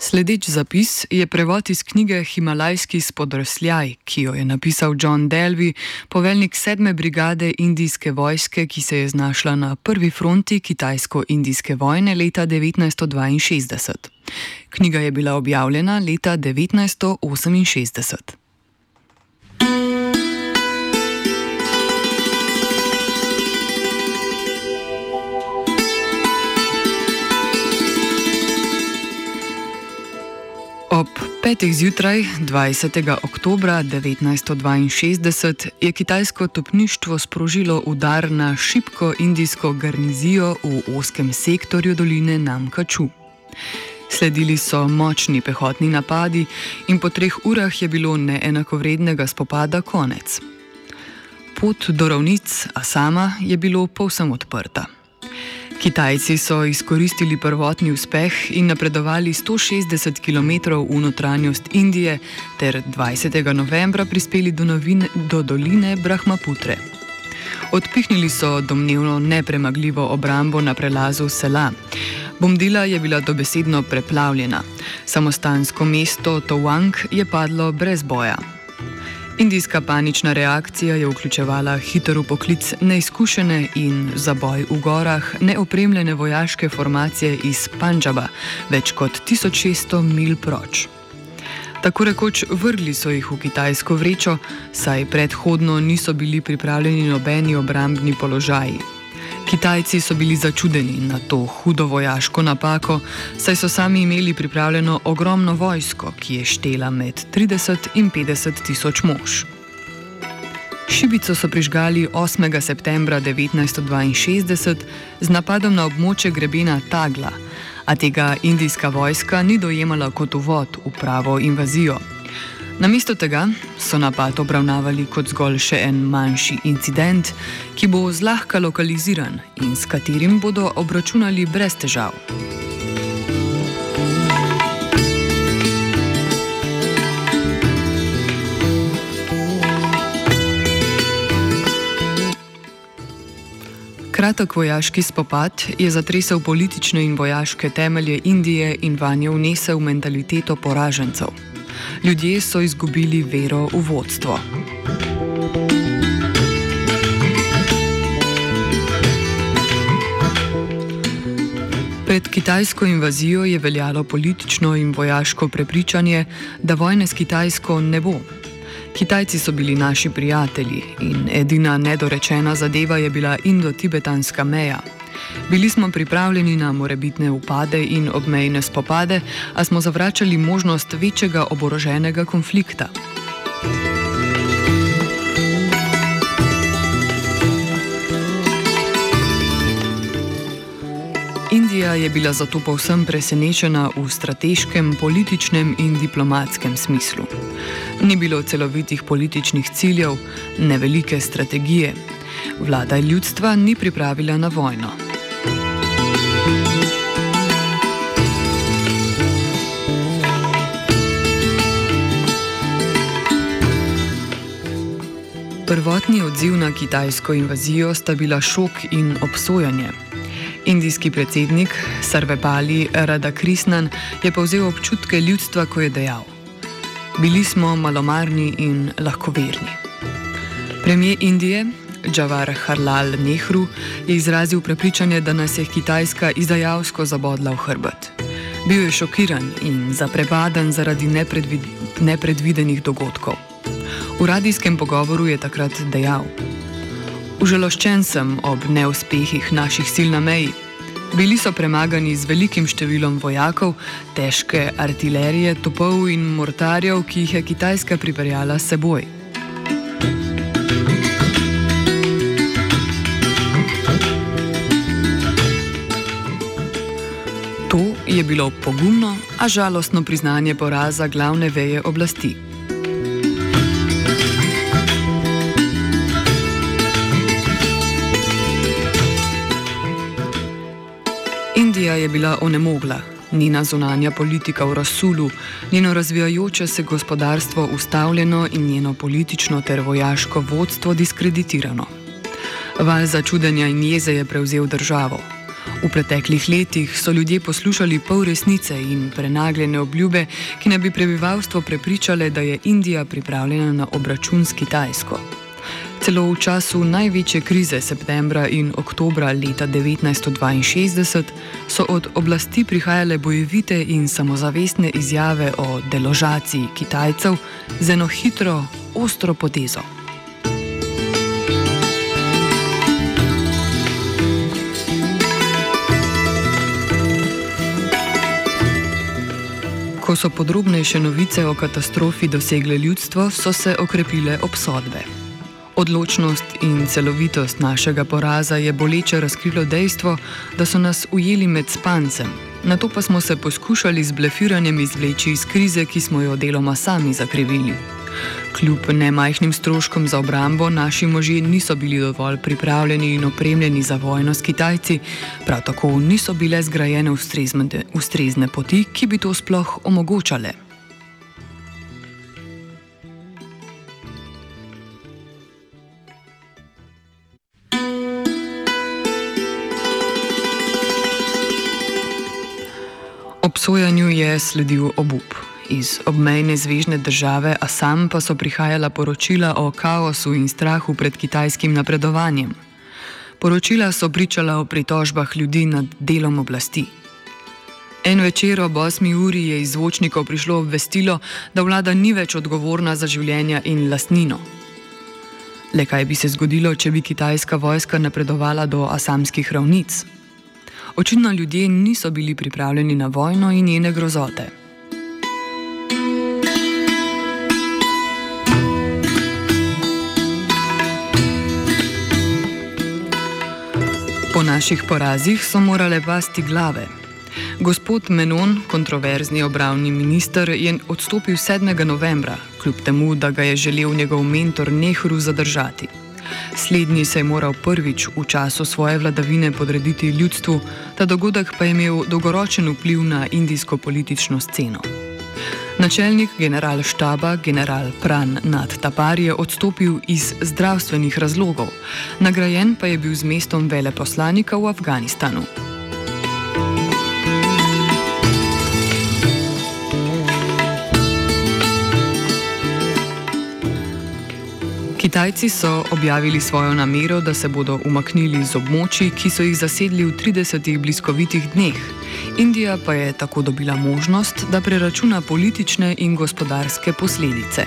Sledeč zapis je prevod iz knjige Himalajski spodrsljaj, ki jo je napisal John Delvey, poveljnik sedme brigade indijske vojske, ki se je znašla na prvi fronti kitajsko-indijske vojne leta 1962. Knjiga je bila objavljena leta 1968. petih zjutraj 20. oktober 1962 je kitajsko topništvo sprožilo udar na šibko indijsko garnizijo v oskem sektorju doline Namkaču. Sledili so močni pehotni napadi in po treh urah je bilo neenakovrednega spopada konec. Pot do ravnic Asama je bilo povsem odprta. Kitajci so izkoristili prvotni uspeh in napredovali 160 km v notranjost Indije ter 20. novembra prispeli do, novine, do doline Brahmaputre. Odpihnili so domnevno nepremagljivo obrambo na prelazu Sela. Bomdila je bila dobesedno preplavljena. Samostansko mesto Towang je padlo brez boja. Indijska panična reakcija je vključevala hiter poklic neizkušene in za boj v gorah neopremljene vojaške formacije iz Panjaba, več kot 1600 mil proč. Tako rekoč vrgli so jih v kitajsko vrečo, saj predhodno niso bili pripravljeni nobeni obrambni položaji. Kitajci so bili začudeni na to hudo vojaško napako, saj so sami imeli pripravljeno ogromno vojsko, ki je štela med 30 in 50 tisoč mož. Šibico so prižgali 8. septembra 1962 z napadom na območje grebena Tagla, a tega indijska vojska ni dojemala kot uvod v pravo invazijo. Namesto tega so napad obravnavali kot zgolj še en manjši incident, ki bo zlahka lokaliziran in s katerim bodo obračunali brez težav. Kratek vojaški spopad je zatresel politične in vojaške temelje Indije in vanje vnesel mentaliteto poražencev. Ljudje so izgubili vero v vodstvo. Pred kitajsko invazijo je veljalo politično in vojaško prepričanje, da vojne s Kitajsko ne bo. Kitajci so bili naši prijatelji in edina nedorečena zadeva je bila indo-tibetanska meja. Bili smo pripravljeni na morebitne upade in obmejne spopade, a smo zavračali možnost večjega oboroženega konflikta. Indija je bila zato povsem presenečena v strateškem, političnem in diplomatskem smislu. Ni bilo celovitih političnih ciljev, ne velike strategije. Vlada ljudstva ni pripravila na vojno. Prvotni odziv na kitajsko invazijo sta bila šok in obsojanje. Indijski predsednik Sarvepali Radakrisnan je povzel občutke ljudstva, ko je dejal: Bili smo malomarni in lahkoverni. Premijer Indije Džavar Harlal Nehru je izrazil prepričanje, da nas je Kitajska izdajalsko zabodla v hrbet. Bil je šokiran in zaprepaden zaradi nepredvid nepredvidenih dogodkov. V radijskem pogovoru je takrat dejal: Užaloščen sem ob neuspehih naših sil na meji. Bili so premagani z velikim številom vojakov, težke artilerije, topov in mortarjev, ki jih je Kitajska pripeljala s seboj. To je bilo pogumno, a žalostno priznanje poraza glavne veje oblasti. Je bila onemogla, njena zunanja politika v razsulu, njeno razvijajoče se gospodarstvo ustavljeno in njeno politično ter vojaško vodstvo diskreditirano. Val začudenja in jeze je prevzel državo. V preteklih letih so ljudje poslušali pol resnice in prenagljene obljube, ki naj bi prebivalstvo prepričale, da je Indija pripravljena na obračun s Kitajsko. Celo v času največje krize septembra in oktobra leta 1962 so od oblasti prihajale bojevite in samozavestne izjave o deložaciji Kitajcev z eno hitro, ostro potezo. Ko so podrobnejše novice o katastrofi dosegle ljudstvo, so se okrepile obsodbe. Odločnost in celovitost našega poraza je boleče razkrilo dejstvo, da so nas ujeli med spancem, na to pa smo se poskušali z blefiranjem izvleči iz krize, ki smo jo deloma sami zakrivili. Kljub nemajhnim stroškom za obrambo, naši možje niso bili dovolj pripravljeni in opremljeni za vojno s Kitajci, prav tako niso bile zgrajene ustrezne, ustrezne poti, ki bi to sploh omogočale. Obsojanju je sledil obup. Iz obmejne zvezdne države Assam pa so prihajala poročila o kaosu in strahu pred kitajskim napredovanjem. Poročila so pričala o pritožbah ljudi nad delom oblasti. En večer ob 8 uri je iz zvočnikov prišlo obvestilo, da vlada ni več odgovorna za življenja in lastnino. Le kaj bi se zgodilo, če bi kitajska vojska napredovala do asamskih ravnic? Očitno ljudje niso bili pripravljeni na vojno in njene grozote. Po naših porazih so morale pasti glave. Gospod Menon, kontroverzni obravni minister, je odstopil 7. novembra, kljub temu, da ga je želel njegov mentor Nehru zadržati. Slednji se je moral prvič v času svoje vladavine podrediti ljudstvu, ta dogodek pa je imel dolgoročen vpliv na indijsko politično sceno. Načelnik general štaba, general Pran Nad Tapar je odstopil iz zdravstvenih razlogov, nagrajen pa je bil z mestom veleposlanika v Afganistanu. Kitajci so objavili svojo namero, da se bodo umaknili z območji, ki so jih zasedli v 30 bliskovitih dneh. Indija pa je tako dobila možnost, da preračuna politične in gospodarske posledice.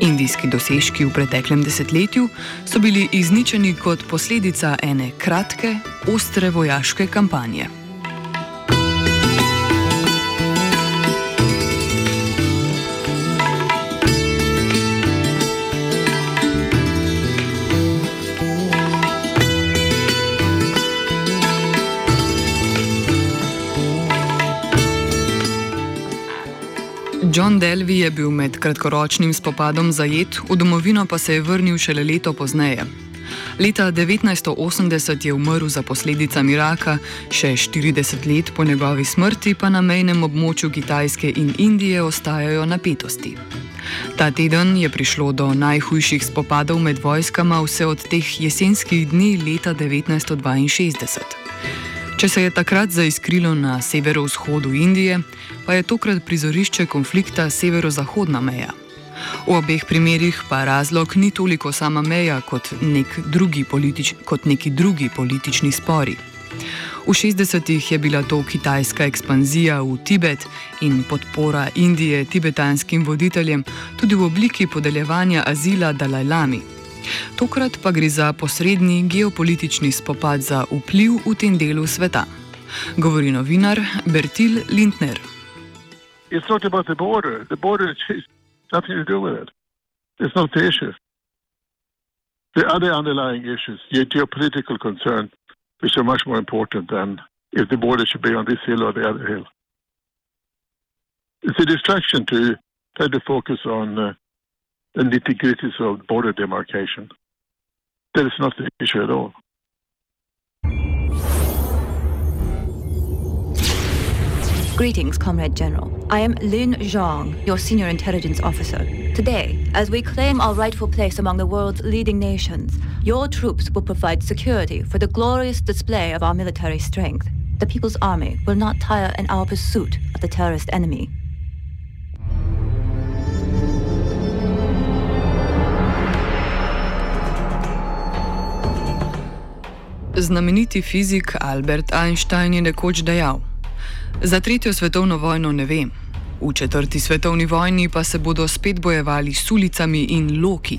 Indijski dosežki v preteklem desetletju so bili izničeni kot posledica ene kratke, ostre vojaške kampanje. John Delvi je bil med kratkoročnim spopadom zajet, v domovino pa se je vrnil šele leto pozneje. Leta 1980 je umrl za posledicami raka, še 40 let po njegovi smrti pa na mejnem območju Kitajske in Indije ostajajo napetosti. Ta teden je prišlo do najhujših spopadov med vojskama vse od teh jesenskih dni leta 1962. Če se je takrat zaiskrilo na severovzhodu Indije, pa je tokrat prizorišče konflikta severozahodna meja. V obeh primerih pa razlog ni toliko sama meja kot, nek drugi politič, kot neki drugi politični spori. V 60-ih je bila to kitajska ekspanzija v Tibet in podpora Indije tibetanskim voditeljem tudi v obliki podeljevanja azila Dalajlami. Tokrat pa gre za posredni geopolitični spopad za vpliv v tem delu sveta. Govori novinar Bertil Lindner. It's not about the border. The border has nothing to do with it. It's not the issue. The other underlying issues, the geopolitical concern, which are much more important than if the border should be on this hill or the other hill. It's a distraction to try to focus on uh, nitty gritties of border demarcation. That is not the issue at all. Greetings, Comrade General. I am Lin Zhang, your senior intelligence officer. Today, as we claim our rightful place among the world's leading nations, your troops will provide security for the glorious display of our military strength. The People's Army will not tire in our pursuit of the terrorist enemy. Znameniti fizik Albert Einstein je nekoč dejal: Za tretjo svetovno vojno ne vem, v četrti svetovni vojni pa se bodo spet bojevali s ulicami in loki.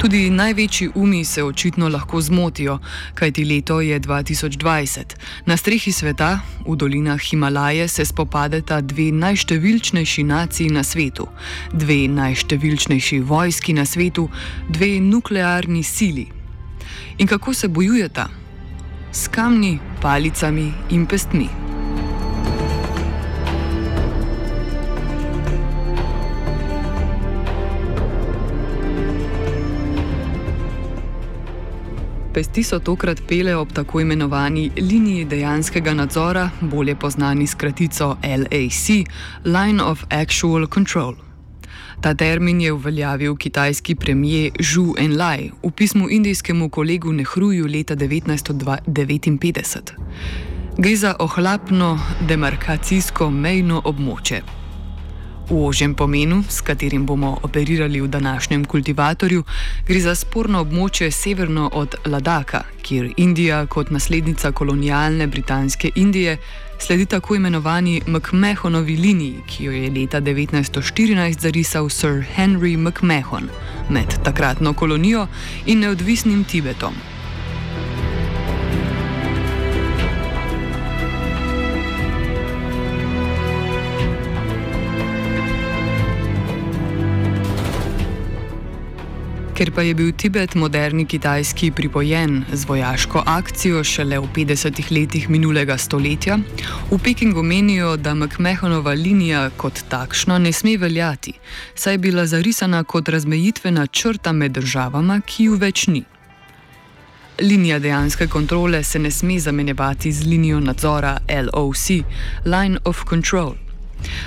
Tudi največji umi se očitno lahko zmotijo, kajti leto je 2020. Na strehi sveta, v dolinah Himalaje, se spopadeta dve najštevilčnejši naciji na svetu, dve najštevilčnejši vojski na svetu, dve nuklearni sili. In kako se bojujeta? S kamni, palicami in pestmi. Pesti so tokrat pele ob tako imenovani liniji dejanskega nadzora, bolje znani s kratico LAC, Line of Actual Control. Ta termin je uveljavil kitajski premijer Zhu Enlai v pismu indijskemu kolegu Nehruju leta 1959. Gre za ohlapno demarkacijsko mejno območje. V ožjem pomenu, s katerim bomo operirali v današnjem kultivatorju, gre za sporno območje severno od Ladaka, kjer Indija kot naslednica kolonialne britanske Indije sledi tako imenovani McMahonovi liniji, ki jo je leta 1914 zarisal Sir Henry McMahon med takratno kolonijo in neodvisnim Tibetom. Ker pa je bil Tibet moderni Kitajski pripojen z vojaško akcijo šele v 50-ih letih minulega stoletja, v Pekingu menijo, da McMahonova linija kot takšna ne sme veljati, saj je bila zarisana kot razmejitvena črta med državama, ki ju več ni. Linija dejanske kontrole se ne sme zamenjevati z linijo nadzora LOC, Line of Control.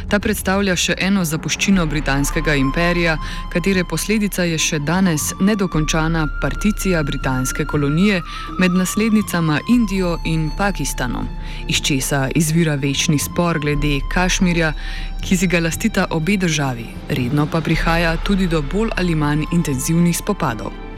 Ta predstavlja še eno zapuščino britanskega imperija, katere posledica je še danes nedokončana particija britanske kolonije med naslednicama Indijo in Pakistanom, iz česa izvira večni spor glede Kašmirja, ki si ga lastita obe državi, redno pa prihaja tudi do bolj ali manj intenzivnih spopadov.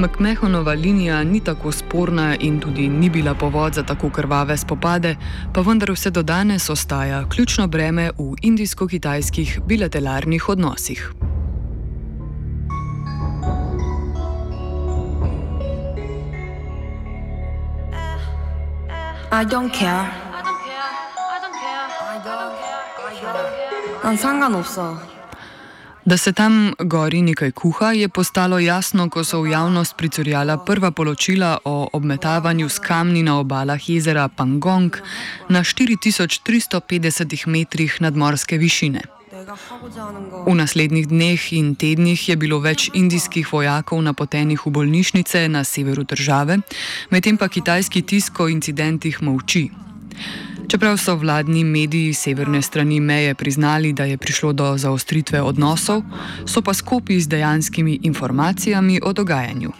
McMahonova linija ni tako sporna in tudi ni bila povod za tako krvave spopade, pa vendar vse do danes ostaja ključno breme v indijsko-kitajskih bilateralnih odnosih. I don't care. 난 상관없어. Da se tam gori nekaj kuha, je postalo jasno, ko so v javnost pricurjala prva poročila o obmetavanju s kamni na obalah jezera Pangong na 4350 metrih nadmorske višine. V naslednjih dneh in tednih je bilo več indijskih vojakov napotenih v bolnišnice na severu države, medtem pa kitajski tisk o incidentih molči. Čeprav so vladni mediji severne strani meje priznali, da je prišlo do zaostritve odnosov, so pa skopi z dejanskimi informacijami o dogajanju.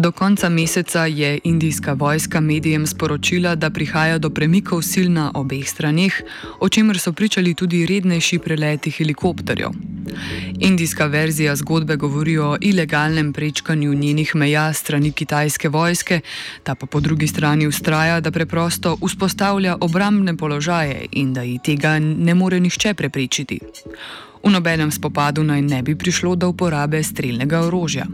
Do konca meseca je indijska vojska medijem sporočila, da prihaja do premikov sil na obeh straneh, o čemer so pričali tudi rednejši preleti helikopterjev. Indijska verzija zgodbe govori o ilegalnem prečkanju njenih meja strani kitajske vojske, ta pa po drugi strani ustraja, da preprosto vzpostavlja obrambne položaje in da ji tega ne more nihče preprečiti. V nobenem spopadu naj ne bi prišlo do uporabe streljnega orožja.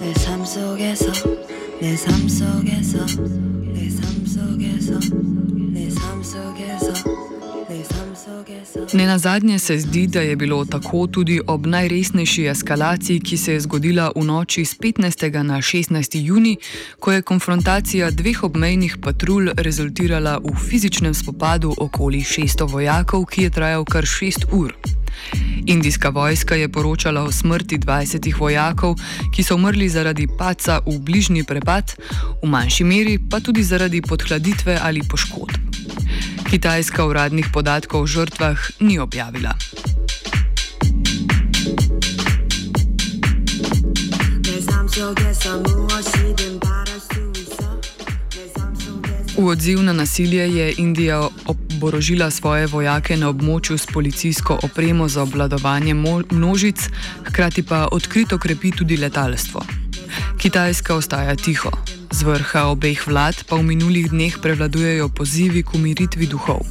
내 속에서 내 속에서 내 속에서 내 속에서 Ne na zadnje se zdi, da je bilo tako tudi ob najresnejši eskalaciji, ki se je zgodila v noči z 15. na 16. juni, ko je konfrontacija dveh obmejnih patrulj rezultirala v fizičnem spopadu okoli 600 vojakov, ki je trajal kar 6 ur. Indijska vojska je poročala o smrti 20 vojakov, ki so umrli zaradi paca v bližnji prepad, v manjši meri pa tudi zaradi podhladitve ali poškodb. Kitajska uradnih podatkov o žrtvah ni objavila. V odziv na nasilje je Indija oborožila svoje vojake na območju s policijsko opremo za obvladovanje množic, hkrati pa odkrito krepi tudi letalstvo. Kitajska ostaja tiho. Z vrha obeh vlad pa v minulih dneh prevladujejo pozivi k umiritvi duhov.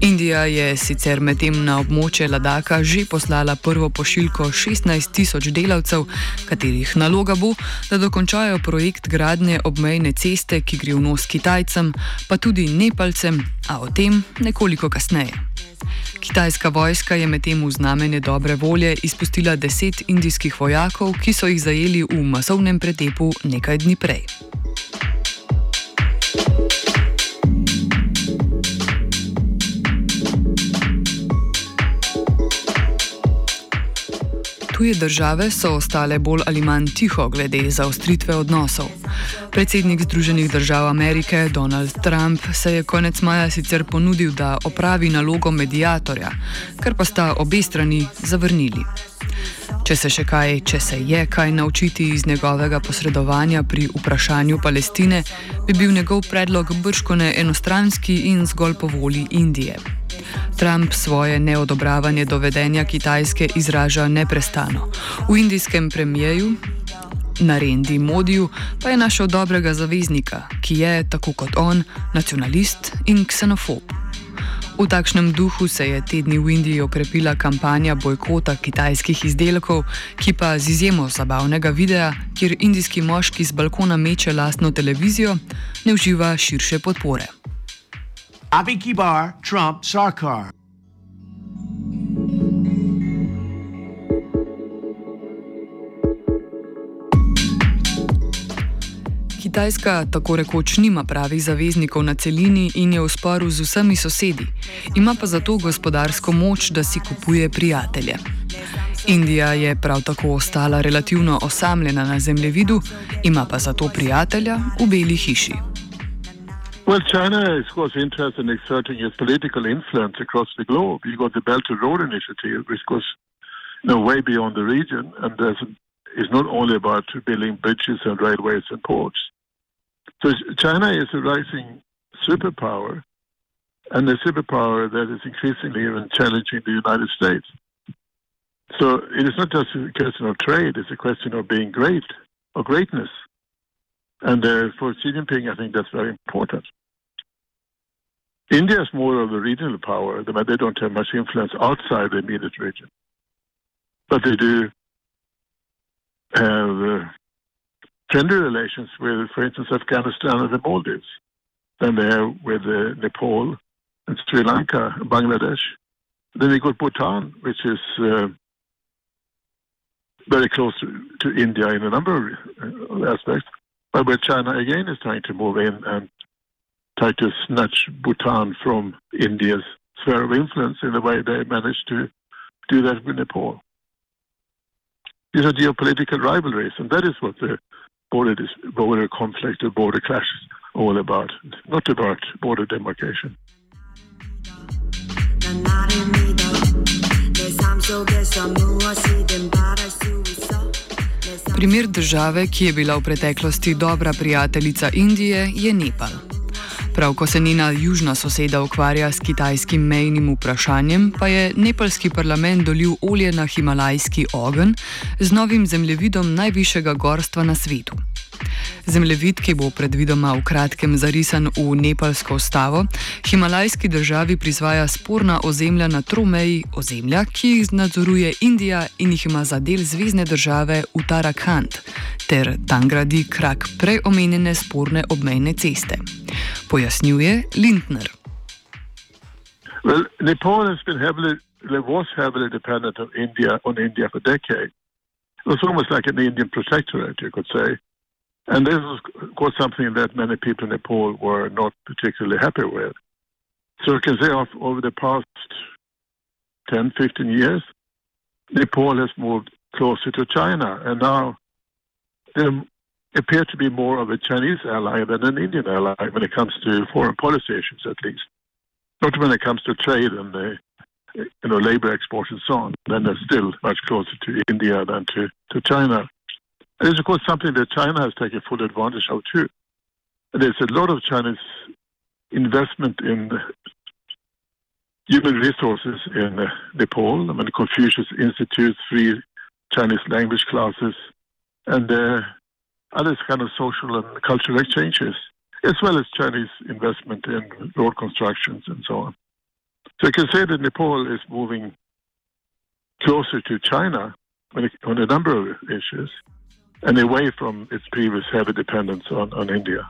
Indija je sicer medtem na območje Ladaka že poslala prvo pošiljko 16 tisoč delavcev, katerih naloga bo, da dokončajo projekt gradnje obmejne ceste, ki gre v nos Kitajcem, pa tudi Nepalcem, a o tem nekoliko kasneje. Kitajska vojska je medtem v znamenje dobre volje izpustila deset indijskih vojakov, ki so jih zajeli v masovnem pretepu nekaj dni prej. Tuje države so ostale bolj ali manj tiho glede zaostritve odnosov. Predsednik Združenih držav Amerike Donald Trump se je konec maja sicer ponudil, da opravi nalogo medijatorja, kar pa sta obe strani zavrnili. Če se še kaj, če se je kaj naučiti iz njegovega posredovanja pri vprašanju Palestine, bi bil njegov predlog brškone enostranski in zgolj po volji Indije. Trump svoje neodobravanje dovedenja Kitajske izraža neprestano. V indijskem premijeju Narendi Modiju pa je našel dobrega zaveznika, ki je, tako kot on, nacionalist in ksenofob. V takšnem duhu se je tedni v Indiji okrepila kampanja bojkota kitajskih izdelkov, ki pa z izjemo zabavnega videa, kjer indijski moški z balkona meče lastno televizijo, ne uživa širše podpore. Abiki bar, Trump, Sarkar. Kitajska tako rekoč nima pravih zaveznikov na celini in je v sporu z vsemi sosedi, ima pa zato gospodarsko moč, da si kupuje prijatelje. Indija je prav tako ostala relativno osamljena na zemljevidu, ima pa zato prijatelja v Beli hiši. Well, China is, of course, interested in exerting its political influence across the globe. You've got the Belt and Road Initiative, which goes you know, way beyond the region, and is not only about building bridges and railways and ports. So China is a rising superpower, and a superpower that is increasingly even challenging the United States. So it is not just a question of trade; it's a question of being great or greatness. And uh, for Xi Jinping, I think that's very important. India is more of a regional power. They don't have much influence outside the immediate region. But they do have uh, friendly relations with, for instance, Afghanistan and the Maldives than they have with uh, Nepal and Sri Lanka, and Bangladesh. Then we got Bhutan, which is uh, very close to, to, India in a number of uh, aspects, but where China again is trying to move in and try to snatch Bhutan from India's sphere of influence in the way they managed to do that with Nepal. These are geopolitical rivalries, and that is what the border, border conflict or border clash is all about, not about border demarcation. Pri Primer države, ki je bila v preteklosti dobra prijateljica Indije, je Nepal. Prav ko se njena južna soseda ukvarja s kitajskim mejnim vprašanjem, pa je nepalski parlament dolil olje na himalajski ogenj z novim zemljevidom najvišjega gorstva na svetu. Zemljevid, ki bo predvidoma v kratkem zarisan v nepalsko ustavo, himalajski državi prizvaja sporna ozemlja na tromeji ozemlja, ki jih nadzoruje Indija in jih ima za del zvezdne države Uttarakhand, ter tam gradi krak prej omenjene sporne obmejne ceste. Pojasnjuje Lindner. Well, Nepal has been heavily, was heavily dependent on India, on India for decades. It was almost like an Indian protectorate, you could say. And this was, of course, something that many people in Nepal were not particularly happy with. So you can say over the past 10, 15 years, Nepal has moved closer to China. And now they appear to be more of a Chinese ally than an Indian ally when it comes to foreign policy issues, at least. Not when it comes to trade and the you know, labor exports and so on. Then they're still much closer to India than to, to China. And it's, of course, something that China has taken full advantage of, too. And there's a lot of Chinese investment in human resources in uh, Nepal. I mean, Confucius Institute, free Chinese language classes, and uh, other kind of social and cultural exchanges, as well as Chinese investment in road constructions and so on. So you can say that Nepal is moving closer to China on a number of issues and away from its previous heavy dependence on, on India.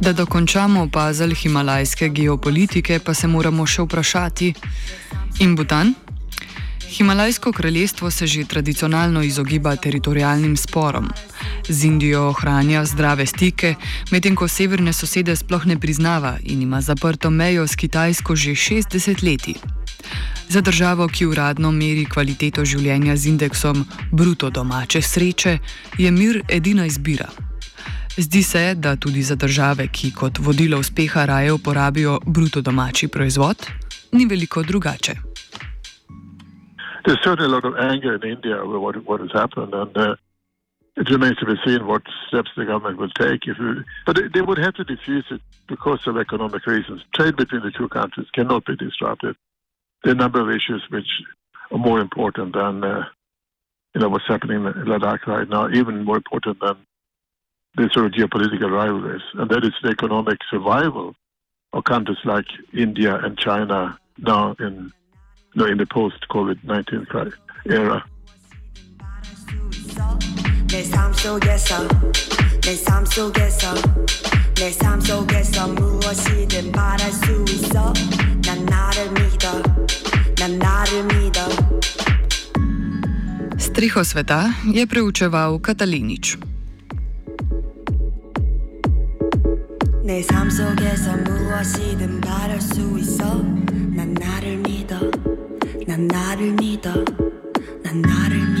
Da dokončamo puzzle himalajske geopolitike, pa se moramo še vprašati: in Bhutan? Himalajsko kraljestvo se že tradicionalno izogiba teritorijalnim sporom. Z Indijo ohranja zdrave stike, medtem ko severne sosede sploh ne priznava in ima zaprto mejo s Kitajsko že 60 leti. Za državo, ki uradno meri kvaliteto življenja z indeksom bruto domače sreče, je mir edina izbira. Zdi se, da tudi za države, ki kot vodilo uspeha raje uporabijo bruto domači proizvod, ni veliko drugače. There's certainly a lot of anger in India over what, what has happened, and uh, it remains to be seen what steps the government will take. If we, but they, they would have to diffuse it because of economic reasons. Trade between the two countries cannot be disrupted. There are a number of issues which are more important than uh, you know what's happening in Ladakh right now, even more important than the sort of geopolitical rivalries, and that is the economic survival of countries like India and China now in you know, in the post COVID 19 era. Striho sveta je preučeval Katalinič. 내 속에서 무엇이든 바랄 수 있어 난 나를 믿어 난 나를 믿어 난 나를 믿어